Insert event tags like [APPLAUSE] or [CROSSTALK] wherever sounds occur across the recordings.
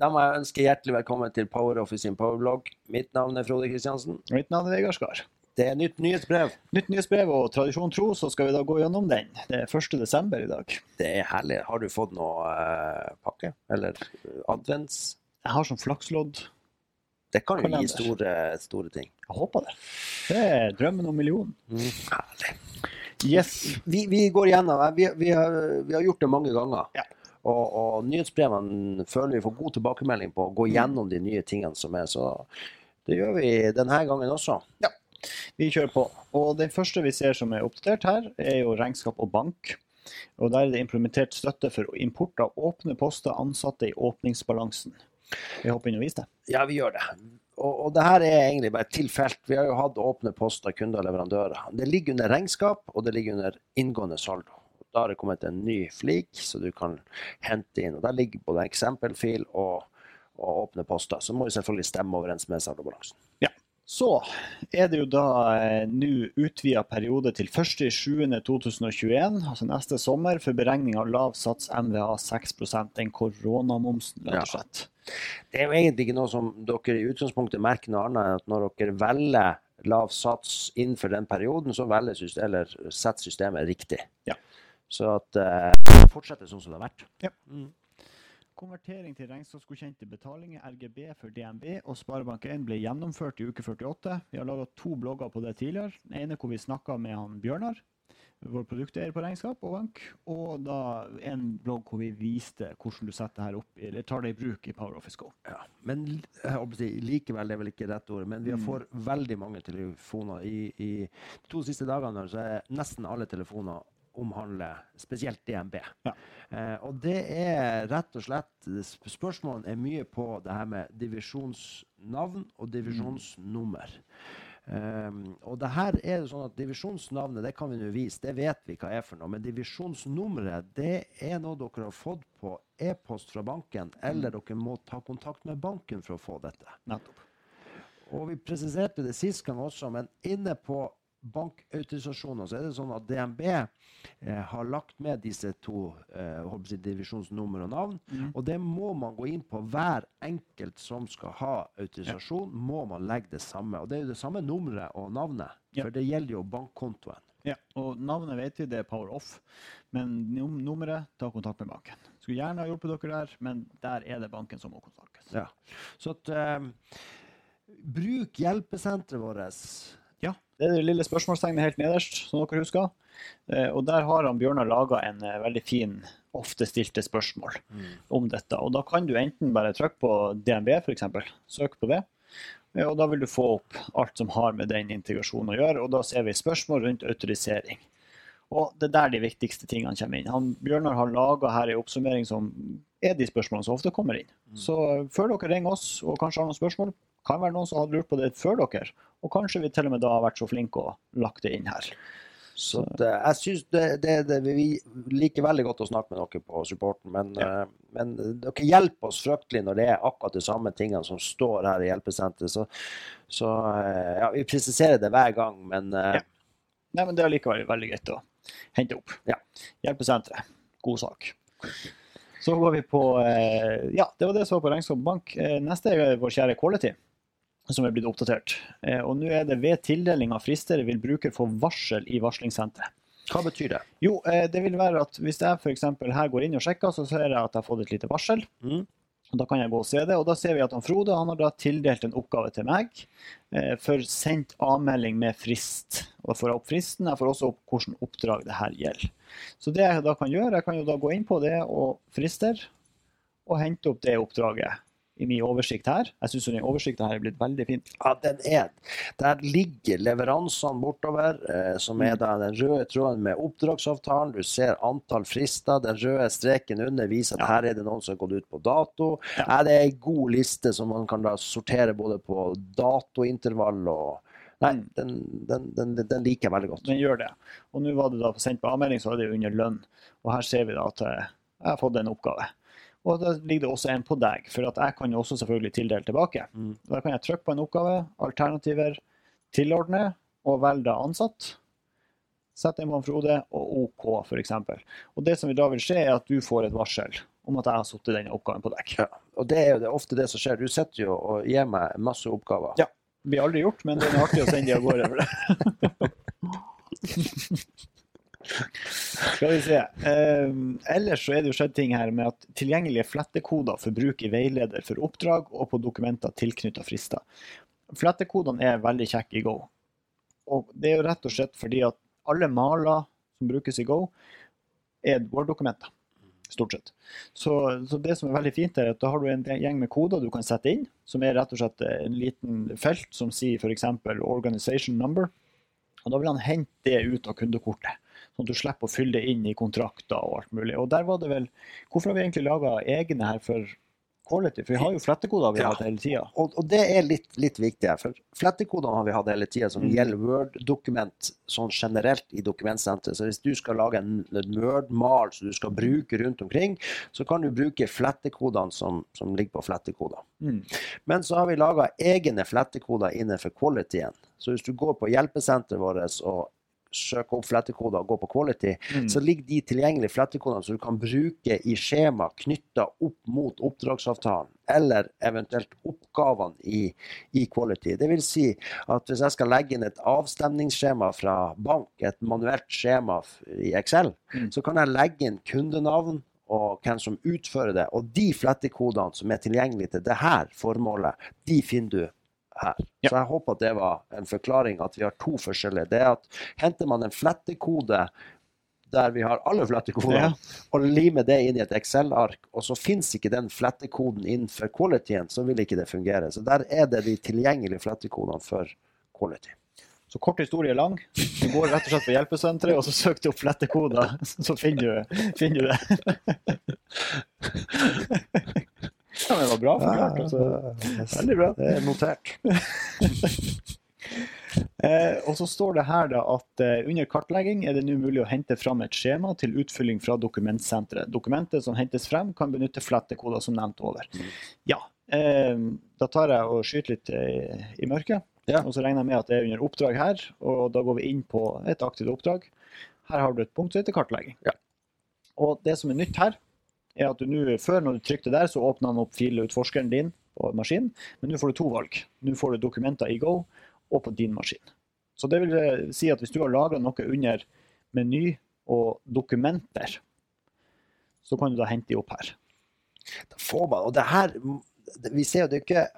Da må jeg ønske hjertelig velkommen til Power Office sin powerblogg. Mitt navn er Frode Kristiansen. Mitt navn er Vegard Skar. Det er nytt nyhetsbrev. Nytt nyhetsbrev og tradisjon tro, så skal vi da gå gjennom den. Det er 1. desember i dag. Det er herlig. Har du fått noe eh, pakke? Eller eh, advents? Jeg har sånn flakslodd. Det kan jo gi store, store ting. Jeg håper det. Det er drømmen om millionen. Mm, herlig. Yes. Vi, vi går gjennom. Vi, vi, har, vi har gjort det mange ganger. Ja. Og, og nyhetsbrevene føler vi får god tilbakemelding på å gå gjennom de nye tingene som er. Så det gjør vi denne gangen også. Ja, Vi kjører på. Og det første vi ser som er oppdatert her, er jo regnskap og bank. Og Der er det implementert støtte for import av åpne poster ansatte i åpningsbalansen. Vi hopper inn og viser det. Ja, vi gjør det. Og, og det her er egentlig bare et tilfelt. Vi har jo hatt åpne poster, kunder og leverandører. Det ligger under regnskap, og det ligger under inngående saldo. Da har det kommet en ny flik, så du kan hente inn. og Der ligger både eksempelfil og, og åpne poster. Så må vi selvfølgelig stemme overens med saldobalansen. Så er det jo da eh, nå utvida periode til 1.7.2021, altså neste sommer, for beregning av lav sats MVA 6 den koronamomsen, rett og slett. Det er jo egentlig ikke noe som dere i utgangspunktet merker noe annet enn at når dere velger lav sats innenfor den perioden, så velger eller setter systemet riktig. Ja. Så at uh, fortsetter sånn som det har vært. Ja. Mm. Konvertering til regnskapsgodkjente betalinger, RGB for DNB og Sparebank1 ble gjennomført i uke 48. Vi har laga to blogger på det tidligere. Den ene hvor vi snakka med han Bjørnar, vår produkteier på regnskap og bank, og da en blogg hvor vi viste hvordan du setter dette her opp, eller tar det i bruk i PowerOffice Go. Ja, men likevel det er vel ikke rett ord. Men vi har Mm. får veldig mange telefoner. I, I de to siste dagene så er nesten alle telefoner omhandler spesielt DNB. Ja. Eh, og det er rett og slett sp- Spørsmålene er mye på det her med divisjonsnavn og divisjonsnummer. Um, og det her er det sånn at Divisjonsnavnet det kan vi nå vise, det vet vi hva er for noe. Men divisjonsnummeret det er noe dere har fått på e-post fra banken, eller dere må ta kontakt med banken for å få dette. Nettopp. Og vi presiserte det sist gang også, men inne på bankautorisasjoner så er det sånn at DNB eh, har lagt med disse to eh, divisjonsnummer og navn. Mm. Og det må man gå inn på. Hver enkelt som skal ha autorisasjon, må man legge det samme. Og det er jo det samme nummeret og navnet, Ja. for det gjelder jo bankkontoen. Ja, og navnet vet vi, det er Power Off. Men num nummeret, ta kontakt med banken. Skulle gjerne ha hjulpet dere der, men der er det banken som må kontaktes. Ja. Så at, eh, bruk hjelpesenteret vårt. Ja, det er det lille spørsmålstegnet helt nederst, som dere husker. Eh, og der har han Bjørnar laga en eh, veldig fin, ofte stilte spørsmål om dette. Og da kan du enten bare trykke på DNB, f.eks. Søk på det. Og da vil du få opp alt som har med den integrasjonen å gjøre. Og da ser vi spørsmål rundt autorisering. Og det er der de viktigste tingene kommer inn. Han, Bjørnar har laga her en oppsummering som er de spørsmålene som ofte kommer inn. Så før dere ringer oss og kanskje har noen spørsmål, kan være noen som har lurt på det før dere. Og kanskje vi til og med da har vært så flinke og lagt det inn her. Så eh, jeg synes det, det, det, Vi liker veldig godt å snakke med dere på supporten, men, Ja. eh, men dere hjelper oss fryktelig når det er akkurat de samme tingene som står her i hjelpesenteret. Så, så eh, ja, vi presiserer det hver gang, men eh, Ja. Nei, men det er likevel veldig greit å hente opp. Ja. Hjelpesenteret. God sak. Så går vi på Ja, det var det som var på Regnskap Bank. Neste er vår kjære Quality, som er blitt oppdatert. Eh, Og nå er det ved tildeling av frister vil bruker få varsel i varslingssenteret. hva betyr det? Jo, eh, det vil være at hvis jeg f.eks. her går inn og sjekker, så ser jeg at jeg har fått et lite varsel. Mm. Da kan jeg gå og se det, og da ser vi at han Frode han har da tildelt en oppgave til meg eh, for sendt avmelding med frist. Og får jeg opp fristen, jeg får også opp hvilket oppdrag det her gjelder. Så det jeg da kan gjøre, jeg kan jo da gå inn på det og frister, og hente opp det oppdraget i min oversikt her. Jeg syns den oversikten her er blitt veldig fin. Ja, den er Der ligger leveransene bortover, eh, som er da den røde tråden med oppdragsavtalen. Du ser antall frister. Den røde streken under viser at Ja. her er det noen som har gått ut på dato. Ja. Ja. det er ei god liste som man kan da sortere både på datointervall og Nei, Mm. den, den, den, den liker jeg veldig godt. Den gjør det. Og nå var det da sendt på avmelding, så er det under lønn. Og her ser vi da at eh, jeg har fått en oppgave. Og da ligger det også en på deg, for jeg kan jo også selvfølgelig tildele tilbake. Mm. Da kan jeg trykke på en oppgave, alternativer, tilordne, og velge ansatt. Sett på Frode og OK, f.eks. Og det som da vil skje, er at du får et varsel om at jeg har satt denne oppgaven på deg. Ja. Og det er jo det, ofte det som skjer. Du sitter jo og gir meg masse oppgaver. Ja. Det blir aldri gjort, men det er artig å sende de av gårde. [LAUGHS] Skal vi se. Uh, ellers så er det jo skjedd ting her med at tilgjengelige flettekoder for bruk i veileder for oppdrag og på dokumenter tilknyttet frister. Flettekodene er veldig kjekke i Go. Og det er jo rett og slett fordi at alle maler som brukes i Go, er Word-dokumenter. Stort sett. Så, så, det som er veldig fint, er at da har du en gjeng med koder du kan sette inn, som er rett og slett en liten felt som sier f.eks. organization number. Og da vil han hente det ut av kundekortet. Sånn at du slipper å fylle det inn i kontrakter og alt mulig. Og der var det vel Hvorfor har vi egentlig laga egne her for quality? For vi har jo flettekoder vi har hatt hele tida. Og, og, det er litt, litt viktig. For flettekoder har vi hatt hele tida som mm. gjelder Word-dokument sånn generelt i dokumentsenteret. Så hvis du skal lage en, en Word-mal som du skal bruke rundt omkring, så kan du bruke flettekodene som, som ligger på flettekoder. Mm. Men så har vi laga egne flettekoder innenfor qualityen. Så hvis du går på hjelpesenteret vårt og søke opp flettekoder og gå på quality, mm. så ligger de tilgjengelige flettekodene som du kan bruke i skjema knytta opp mot oppdragsavtalen, eller eventuelt oppgavene i, i, quality. Det vil si at hvis jeg skal legge inn et avstemningsskjema fra bank, et manuelt skjema i Excel, mm. så kan jeg legge inn kundenavn og hvem som utfører det. Og de flettekodene som er tilgjengelige til dette formålet, de finner du her. Ja. Så jeg håper at det var en forklaring at vi har to forskjellige. Det er at henter man en flettekode der vi har alle flettekoder, ja. og limer det inn i et Excel-ark, og så finnes ikke den flettekoden innenfor qualityen, så vil ikke det fungere. Så der er det de tilgjengelige flettekodene for quality. Så kort historie lang. Du går rett og slett på hjelpesenteret, og så søker du opp flettekoder, så finner du, finner du det. [LAUGHS] Var bra forklart. Altså. Veldig bra. Det er notert. [LAUGHS] eh, og så står det her da at eh, under kartlegging er det nå mulig å hente fram et skjema til utfylling fra dokumentsenteret. Dokumentet som hentes frem, kan benytte flettekoder som nevnt over. Mm. Ja, eh, da tar jeg og skyter litt eh, i mørket. Ja. Og så regner jeg med at det er under oppdrag her, og da går vi inn på et aktivt oppdrag. Her har du et punkt som heter kartlegging. Ja. Og det som er nytt her, er at du nå, Før når du trykte der, så åpna han opp filutforskeren din på maskinen. Men nå får du to valg. Nå får du dokumenter i Go og på din maskin. Så det vil eh, si at hvis du har lagra noe under meny og dokumenter, så kan du da hente de opp her. Da får man, og det her, vi ser jo det ikke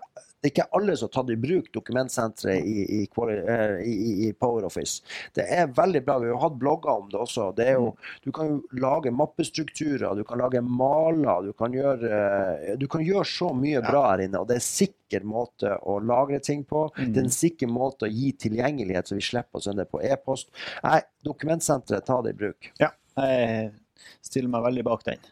det er ikke alle som har tatt i bruk dokumentsenteret i, i, eh, i, PowerOffice. Det er veldig bra. Vi har hatt blogger om det også. Det jo, du kan jo lage mappestrukturer, du kan lage maler. Du kan gjøre, eh, du kan gjøre så mye bra her inne. og det er sikker måte å lagre ting på. Det er en mm. sikker måte å gi tilgjengelighet, så vi slipper å sende på e-post. Nei, dokumentsenteret, ta det i bruk. Ja, jeg stiller meg veldig bak den.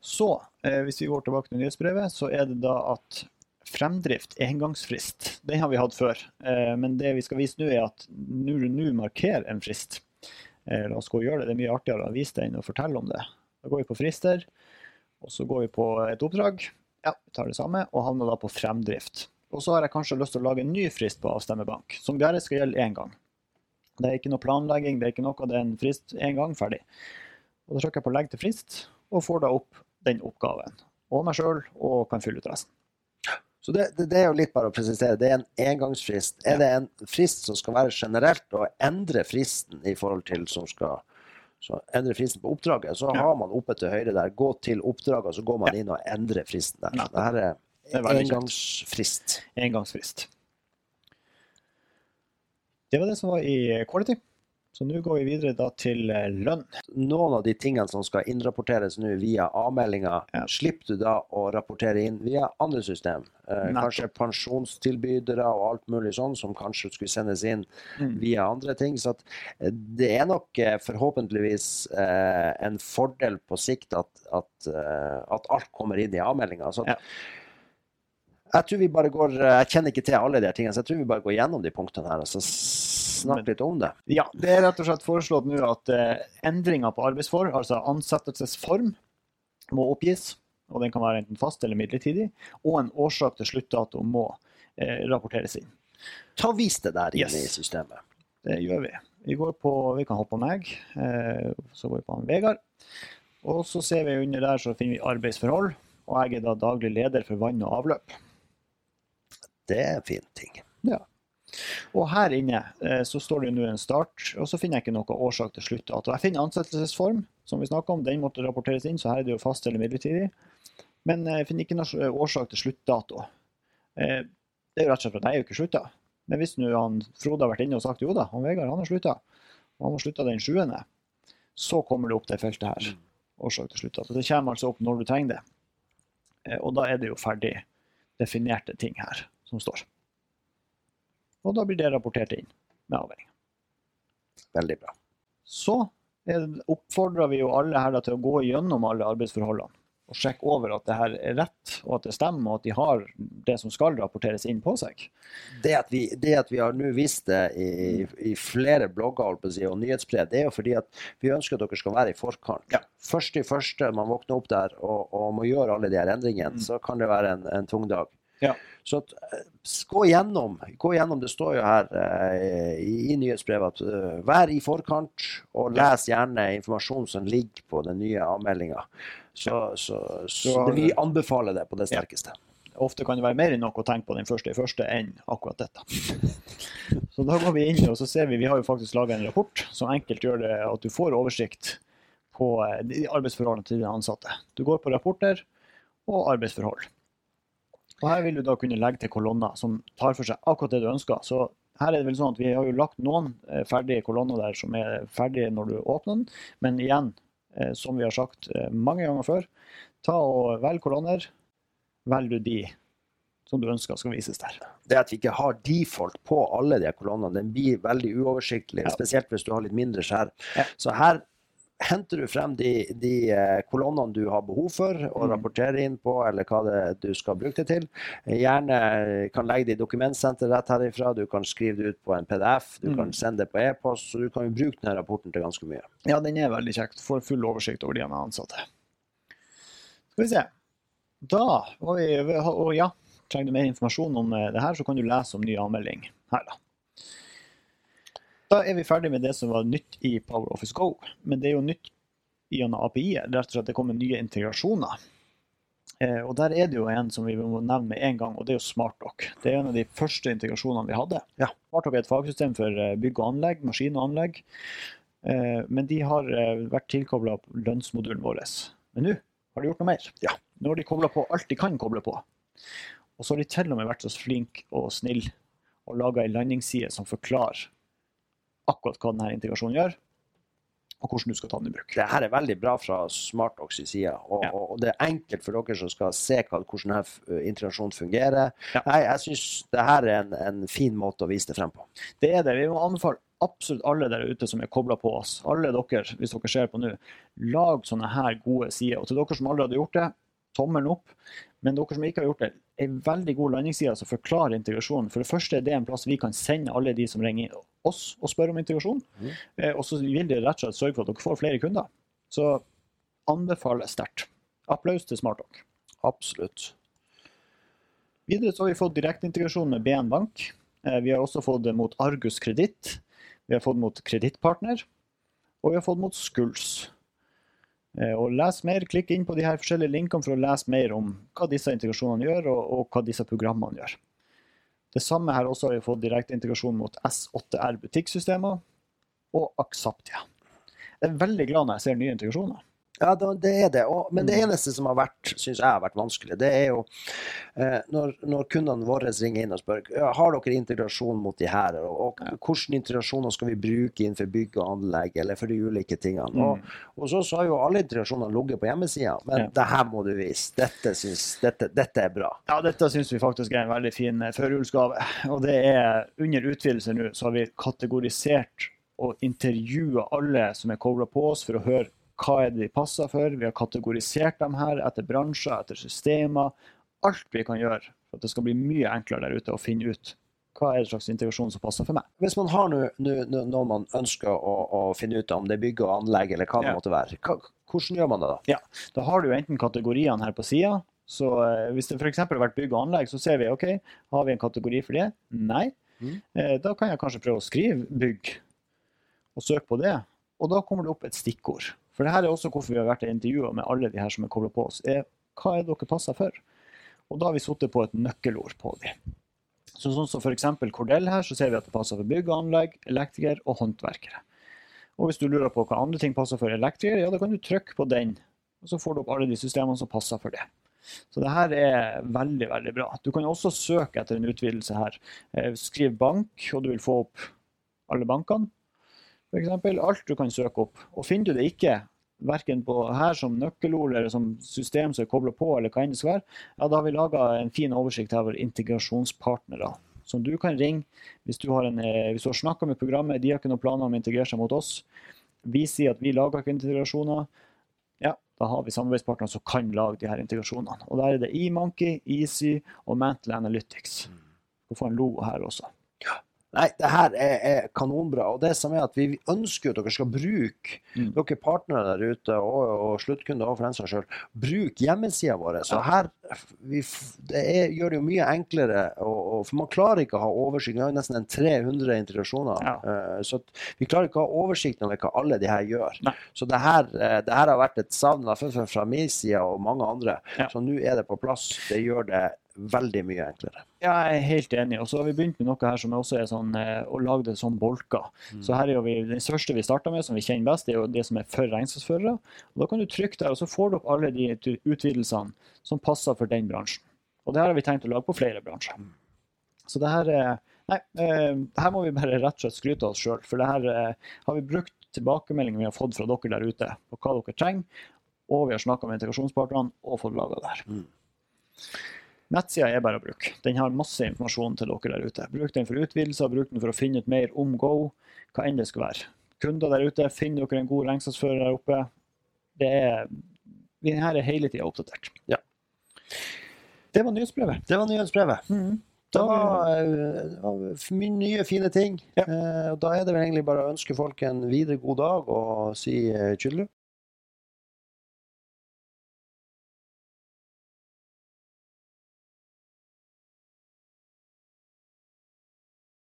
Så, eh, hvis vi går tilbake til nyhetsbrevet, så er det da at Fremdrift, engangsfrist, den har vi hatt før. Eh, men det vi skal vise nå, er at nå markerer en frist. Eh, la oss gå og gjøre det. Det er mye artigere å vise det enn å fortelle om det. Da går vi på frister, og så går vi på et oppdrag. Ja, vi tar det samme, og havner da på fremdrift. Og så har jeg kanskje lyst til å lage en ny frist på avstemmebank, som bare skal gjelde én gang. Det er ikke noe planlegging, det er ikke noe, det er en frist én gang, ferdig. Og Da trykker jeg på 'legg til frist', og får da opp den oppgaven. Og meg sjøl, og kan fylle ut resten. Så det, det, det, er jo litt bare å presisere. Det er en engangsfrist. Er det en frist som skal være generelt, og endre fristen i forhold til som skal så endre fristen på oppdraget, så har man oppe til høyre der 'gå til oppdraget', så går man inn og endrer fristen der. Så det er, er engangsfrist. Engangsfrist. Det var det som var i Quality. Så nå går vi videre da til eh, lønn. Noen av de tingene som skal innrapporteres nå via avmeldinga, ja. slipper du da å rapportere inn via andre system. Eh, kanskje pensjonstilbydere og alt mulig sånn som kanskje skulle sendes inn mm. via andre ting. Så eh, det er nok eh, forhåpentligvis eh, en fordel på sikt at, at, at alt kommer inn i avmeldinga. Ja. Jeg tror vi bare går, jeg kjenner ikke til alle de tingene, så jeg tror vi bare går gjennom de punktene her. så snakke litt om det? Ja, det er rett og slett foreslått nå at eh, endringer på arbeidsforhold, altså ansettelsesform, må oppgis. Og den kan være enten fast eller midlertidig. Og en årsak til sluttdato må eh, rapporteres inn. Ta Vis det der inne yes. i systemet. Det gjør vi. Vi, går på, vi kan hoppe på meg, eh, så går vi på han Vegard. Og så ser vi under der så finner vi arbeidsforhold, og jeg er da daglig leder for vann og avløp. Det er en fin ting. Ja. Og her inne eh, så står det nå en start, og så finner jeg ikke noe årsak til sluttdato. Jeg finner ansettelsesform, som vi snakka om, den måtte rapporteres inn, så her er det jo fast eller midlertidig. Men eh, jeg finner ikke noe årsak til sluttdato. Eh, det er jo rett og slett for at jeg er jo ikke slutta. Men hvis nå han Frode har vært inne og sagt jo da, han Vegard han har slutta, og han har slutta den sjuende, så kommer det opp det feltet her. Årsak til sluttdato. Det kommer altså opp når du trenger det. Eh, og da er det jo ferdig definerte ting her som står. Og da blir det rapportert inn med avveining. Veldig bra. Så er- oppfordrer vi jo alle her til å gå gjennom alle arbeidsforholdene og sjekke over at det her er rett, og at det stemmer, og at de har det som skal rapporteres inn på seg. Det at vi, det at vi har nå vist det i, i flere blogger si, og nyhetsbrev, det er jo fordi at vi ønsker at dere skal være i forkant. Først i første, man våkner opp der og, og må gjøre alle de her endringene, så kan det være en, en tung dag. Ja. Så at, eh, gå gjennom, gå gjennom, det står jo her uh, i, i nyhetsbrevet at uh, vær i forkant og les gjerne informasjon som ligger på den nye avmeldinga. Så, så, så, Så- vi anbefaler det på det sterkeste. Ofte kan det være mer enn nok å tenke på den første i første enn akkurat dette. [LAUGHS] Så da går vi inn og så ser vi, vi har jo faktisk laga en rapport som enkelt gjør det at du får oversikt på arbeidsforholdene til dine ansatte. Du går på rapporter og arbeidsforhold. Og her vil du da kunne legge til kolonner som tar for seg akkurat det du ønsker. Så her er det vel sånn at vi har jo lagt noen eh, ferdige kolonner der som er ferdige når du åpner den, men igjen, eh, som vi har sagt eh, mange ganger før, ta og velg kolonner. Velg du de som du ønsker skal vises der. det at vi ikke har default på alle de kolonnene, den blir veldig uoversiktlig, Ja. spesielt hvis du har litt mindre skjær. Ja. Så her henter du frem de, de eh, kolonnene du har behov for å Mm. rapportere inn på, eller hva det du skal bruke det til. Gjerne eh, kan legge det i dokumentsenter rett herifra, du kan skrive det ut på en PDF, du Mm. kan sende det på e-post, så du kan jo bruke denne rapporten til ganske mye. Ja, den er veldig kjekt. Får full oversikt over de han har ansatte. Skal vi se. Da vi Og ja, trenger du mer informasjon om eh, det her, så kan du lese om ny anmelding her, da. Da er vi ferdig med det som var nytt i Power Office Go. Men det er jo nytt gjennom API-er. Rett og slett det kommer nye integrasjoner. Eh, og der er det jo en som vi må nevne med en gang, og det er jo SmartDock. Det er en av de første integrasjonene vi hadde. Ja. SmartDock er et fagsystem for eh, bygg og anlegg, maskin og anlegg. Eh, Men de har eh, vært tilkobla lønnsmodulen vår. Men nå har de gjort noe mer. Ja. Nå har de kobla på alt de kan koble på. Og så har de til og med vært så flinke og snille og laga ei landingsside som forklarer akkurat hva denne integrasjonen gjør, og hvordan du skal ta den i bruk. Det her er veldig bra fra SmartOx i side. og, Ja. og det er enkelt for dere som skal se hva, hvordan denne integrasjonen fungerer. Ja. Jeg, jeg syns det her er en, en fin måte å vise det frem på. Det er det. Vi må anbefale absolutt alle der ute som er kobla på oss, alle dere, hvis dere ser på nå, lag sånne her gode sider. Og til dere som allerede har gjort det, tommelen opp. Men dere som ikke har gjort det, en veldig god landingsside som forklarer integrasjonen. For det første er det en plass vi kan sende alle de som ringer oss og spør om integrasjon. Mm. Eh, og så vil de rett og slett sørge for at dere får flere kunder. Så anbefaler sterkt. Applaus til SmartDoc. Absolutt. Videre så har vi fått direkteintegrasjon med BN Bank. Eh, Vi har også fått det mot Argus Kreditt. Vi har fått mot Kredittpartner. Og vi har fått mot Skuls. Eh, Og les mer, klikk inn på de her forskjellige linkene for å lese mer om hva disse integrasjonene gjør, og, og hva disse programmene gjør. Det samme her også har vi fått direkte integrasjon mot S8R butikksystemer og Aksaptia. Jeg er veldig glad når jeg ser nye integrasjoner. Ja, det er det. Og, men det Mm. eneste som har vært, synes jeg har vært vanskelig, det er jo eh, når, når kundene våre ringer inn og spør har dere integrasjon mot de her, og, og hvilke integrasjoner skal vi bruke innenfor bygg og anlegg, eller for de ulike tingene. Og, og så, så har jo alle integrasjonene ligget på hjemmesida, men Mm. Ja. det her må du vise. Dette, synes, dette, dette er bra. Ja, dette syns vi faktisk er en veldig fin eh, førjulsgave. Og det er under utvidelse nå, så har vi kategorisert og intervjua alle som er kobla på oss, for å høre hva er det de passer for. Vi har kategorisert dem her etter bransjer, etter systemer. Alt vi kan gjøre for at det skal bli mye enklere der ute å finne ut hva er det slags integrasjon som passer for meg. Hvis man har noe man ønsker å, å finne ut av, om det er bygg og anlegg eller hva det Ja. måtte være, hva, hvordan gjør man det da? Ja, Da har du enten kategoriene her på sida. Så eh, hvis det f.eks. har vært bygg og anlegg, så ser vi OK, har vi en kategori for det? Nei. Mm. Eh, da kan jeg kanskje prøve å skrive bygg. og søke på det. Og da kommer det opp et stikkord. For det her er også hvorfor vi har vært i intervjuer med alle de her som er kobla på oss. er Hva er dere passer for? Og da har vi sittet på et nøkkelord på dem. Så sånn som f.eks. Cordell her, så ser vi at det passer for bygg og anlegg, elektriker og håndverkere. Og hvis du lurer på hva andre ting passer for elektriker, ja, da kan du trykke på den, og så får du opp alle de systemene som passer for det. Så det her er veldig veldig bra. Du kan også søke etter en utvidelse her. Eh, skriv bank, og du vil få opp alle bankene. Eksempel, alt du kan søke opp. Og finner du det ikke, verken på her som nøkkelord eller som system som er kobla på, eller hva enn det skal være, ja, da har vi laga en fin oversikt over integrasjonspartnere som du kan ringe hvis du har, en, eh, hvis du har snakka med programmet, de har ikke noen planer om å integrere seg mot oss. Vi sier at vi lager ikke integrasjoner. Ja, da har vi samarbeidspartnere som kan lage de her integrasjonene. Og der er det eMonkey, Easy og Mantle Analytics. Du får en logo her også. Nei, det her er, er, kanonbra. Og det som er at vi ønsker at dere skal bruke, mm. dere partnere der ute og, og sluttkunder og for den saks skyld, bruk hjemmesida vår. Så her vi, det er, gjør det jo mye enklere. Og, og, for man klarer ikke å ha oversikt. Vi har nesten en 300 integrasjoner. Ja. Uh, så vi klarer ikke å ha oversikt over hva alle de her gjør. Nei. Så det her, uh, det her, har vært et savn fra min side og mange andre. Ja. Så nå er det på plass. Det gjør det veldig mye enklere. Ja, jeg er helt enig. Og så har vi begynt med noe her som også er sånn, eh, å lage det som bolker. Mm. Så her er jo vi, Den største vi starta med, som vi kjenner best, det er jo det som er for regnskapsførere. Da kan du trykke der, og så får du opp alle de utvidelsene som passer for den bransjen. Og det her har vi tenkt å lage på flere bransjer. Mm. Så det her er Nei, eh, her må vi bare rett og slett skryte av oss sjøl. For det her eh, har vi brukt tilbakemeldinger vi har fått fra dere der ute på hva dere trenger. Og vi har snakka med integrasjonspartnerne og fått laga det her. Mm. Nettsida er bare å bruke. Den har masse informasjon til dere der ute. Bruk den for utvidelser, bruk den for å finne ut mer om Go, hva enn det skal være. Kunder der ute, finn dere en god regnskapsfører der oppe. Det er, den her er hele tida oppdatert. Ja. Det var nyhetsbrevet. Det var nyhetsbrevet. Mm. Det var, mye nye, fine ting. Ja. Eh, da er det vel egentlig bare å ønske folk en videre god dag og si uh,